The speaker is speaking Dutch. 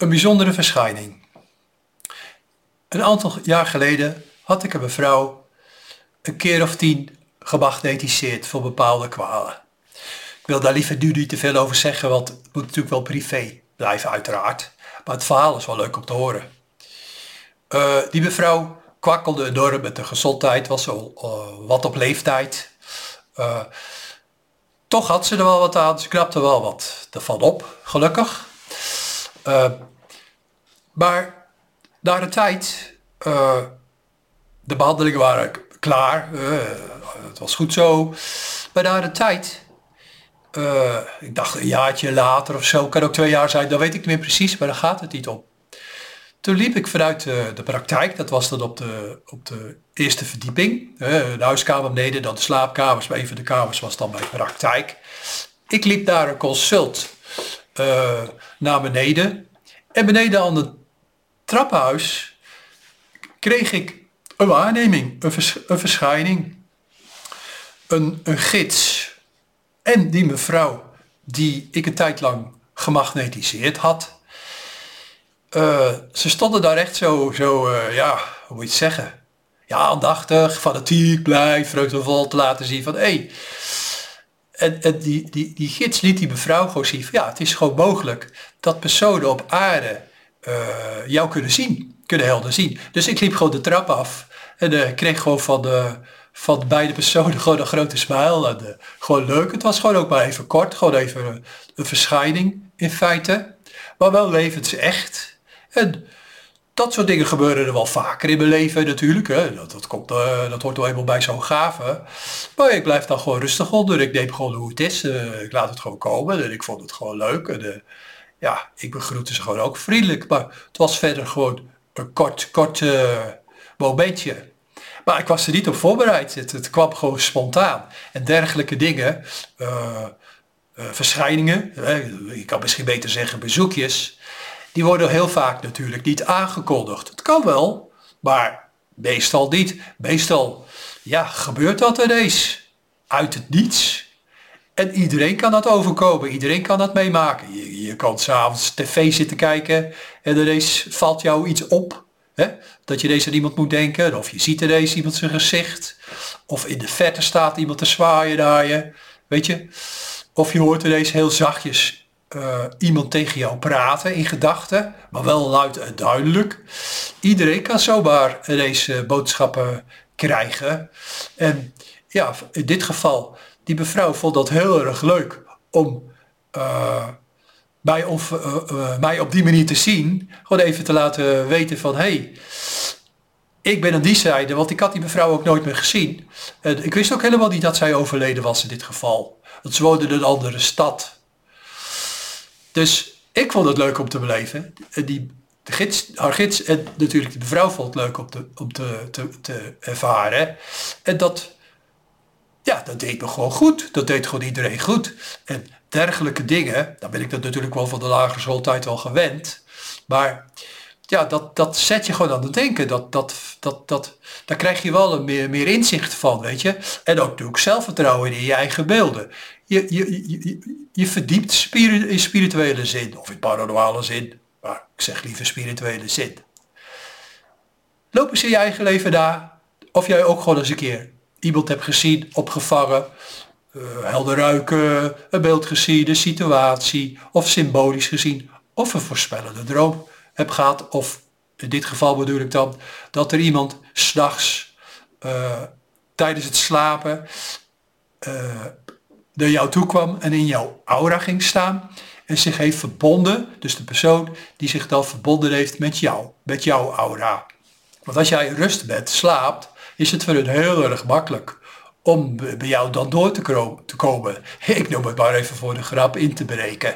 Een bijzondere verschijning. Een aantal jaar geleden had ik een mevrouw een keer of tien gemagnetiseerd voor bepaalde kwalen. Ik wil daar liever nu niet te veel over zeggen, want het moet natuurlijk wel privé blijven uiteraard. Maar het verhaal is wel leuk om te horen. Uh, die mevrouw kwakkelde enorm met de gezondheid, was al uh, wat op leeftijd. Uh, toch had ze er wel wat aan, ze knapte wel wat ervan op, gelukkig. Maar na de tijd, de behandelingen waren klaar, het was goed zo. Maar na de tijd uh, ik dacht een jaartje later of zo, kan ook twee jaar zijn, dat weet ik niet meer precies, maar daar gaat het niet om. Toen liep ik vanuit de, de praktijk, dat was dan op de, op de eerste verdieping, de huiskamer beneden, dan de slaapkamers, maar een van de kamers was dan bij praktijk. Ik liep daar een consult uh, naar beneden en beneden aan het trappenhuis kreeg ik een waarneming, een, vers, een verschijning, een, een gids en die mevrouw die ik een tijd lang gemagnetiseerd had. Uh, ze stonden daar echt zo, zo uh, ja, hoe moet je het zeggen? Ja, aandachtig, fanatiek, blij, vreugdevol te laten zien van hé. Hey. En, die, die, die gids liet die mevrouw gewoon zien ja, het is gewoon mogelijk dat personen op aarde uh, jou kunnen zien, kunnen helder zien. Dus ik liep gewoon de trap af en kreeg gewoon van de van beide personen gewoon een grote smile. En, uh, gewoon leuk. Het was gewoon ook maar even kort. Gewoon even een, een verschijning in feite. Maar wel levensecht. En dat soort dingen gebeuren er wel vaker in mijn leven natuurlijk. Hè. Dat, dat, komt, uh, dat hoort wel eenmaal bij zo'n gave. Maar ik blijf dan gewoon rustig onder. Ik neem gewoon hoe het is. Uh, ik laat het gewoon komen. En ik vond het gewoon leuk. En uh, ja, ik begroette ze gewoon ook vriendelijk. Maar het was verder gewoon een kort, kort momentje. Maar ik was er niet op voorbereid. Het, het kwam gewoon spontaan. En dergelijke dingen, verschijningen, uh, ik kan misschien beter zeggen bezoekjes, die worden heel vaak natuurlijk niet aangekondigd. Het kan wel, maar meestal niet. Meestal, ja, gebeurt dat ineens. Uit het niets. En iedereen kan dat overkomen, iedereen kan dat meemaken. Je, je kan s'avonds tv zitten kijken en ineens valt jou iets op dat je deze aan iemand moet denken. Of je ziet ineens iemand zijn gezicht. Of in de verte staat iemand te zwaaien naar je. Weet je. Of je hoort ineens heel zachtjes uh, iemand tegen jou praten in gedachten. Maar wel luid en duidelijk. Iedereen kan zomaar ineens uh, boodschappen krijgen. En ja, in dit geval, die mevrouw vond dat heel erg leuk om... Uh, mij, of, mij op die manier te zien. Gewoon even te laten weten van hey, ik ben aan die zijde, want ik had die mevrouw ook nooit meer gezien. En ik wist ook helemaal niet dat zij overleden was in dit geval. Want ze woonde in een andere stad. Dus ik vond het leuk om te beleven. En die, de gids, haar gids en natuurlijk de mevrouw vond het leuk om te, om te, te, te ervaren. En dat, ja, dat deed me gewoon goed. Dat deed gewoon iedereen goed. En dergelijke dingen, dan ben ik dat natuurlijk wel van de lagere schooltijd al gewend. Maar ja, dat, dat zet je gewoon aan het denken. Dat, dat, dat, dat, daar krijg je wel een meer, meer inzicht van, weet je. En ook natuurlijk zelfvertrouwen in je eigen beelden. Je, je, je, je verdiept in spirituele zin, of in paranormale zin. Maar ik zeg liever spirituele zin. Loop eens in je eigen leven daar. Of jij ook gewoon eens een keer iemand hebt gezien, opgevangen uh, helder ruiken, een beeld gezien, een situatie, of symbolisch gezien, of een voorspellende droom gehad, of in dit geval bedoel ik dan, dat er iemand s'nachts uh, tijdens het slapen uh, naar jou toe kwam en in jouw aura ging staan en zich heeft verbonden, dus de persoon die zich dan verbonden heeft met jou, met jouw aura. Want als jij rust bent, slaapt, is het voor hun heel erg makkelijk om bij jou dan door te, te komen. Ik noem het maar even voor de grap in te breken.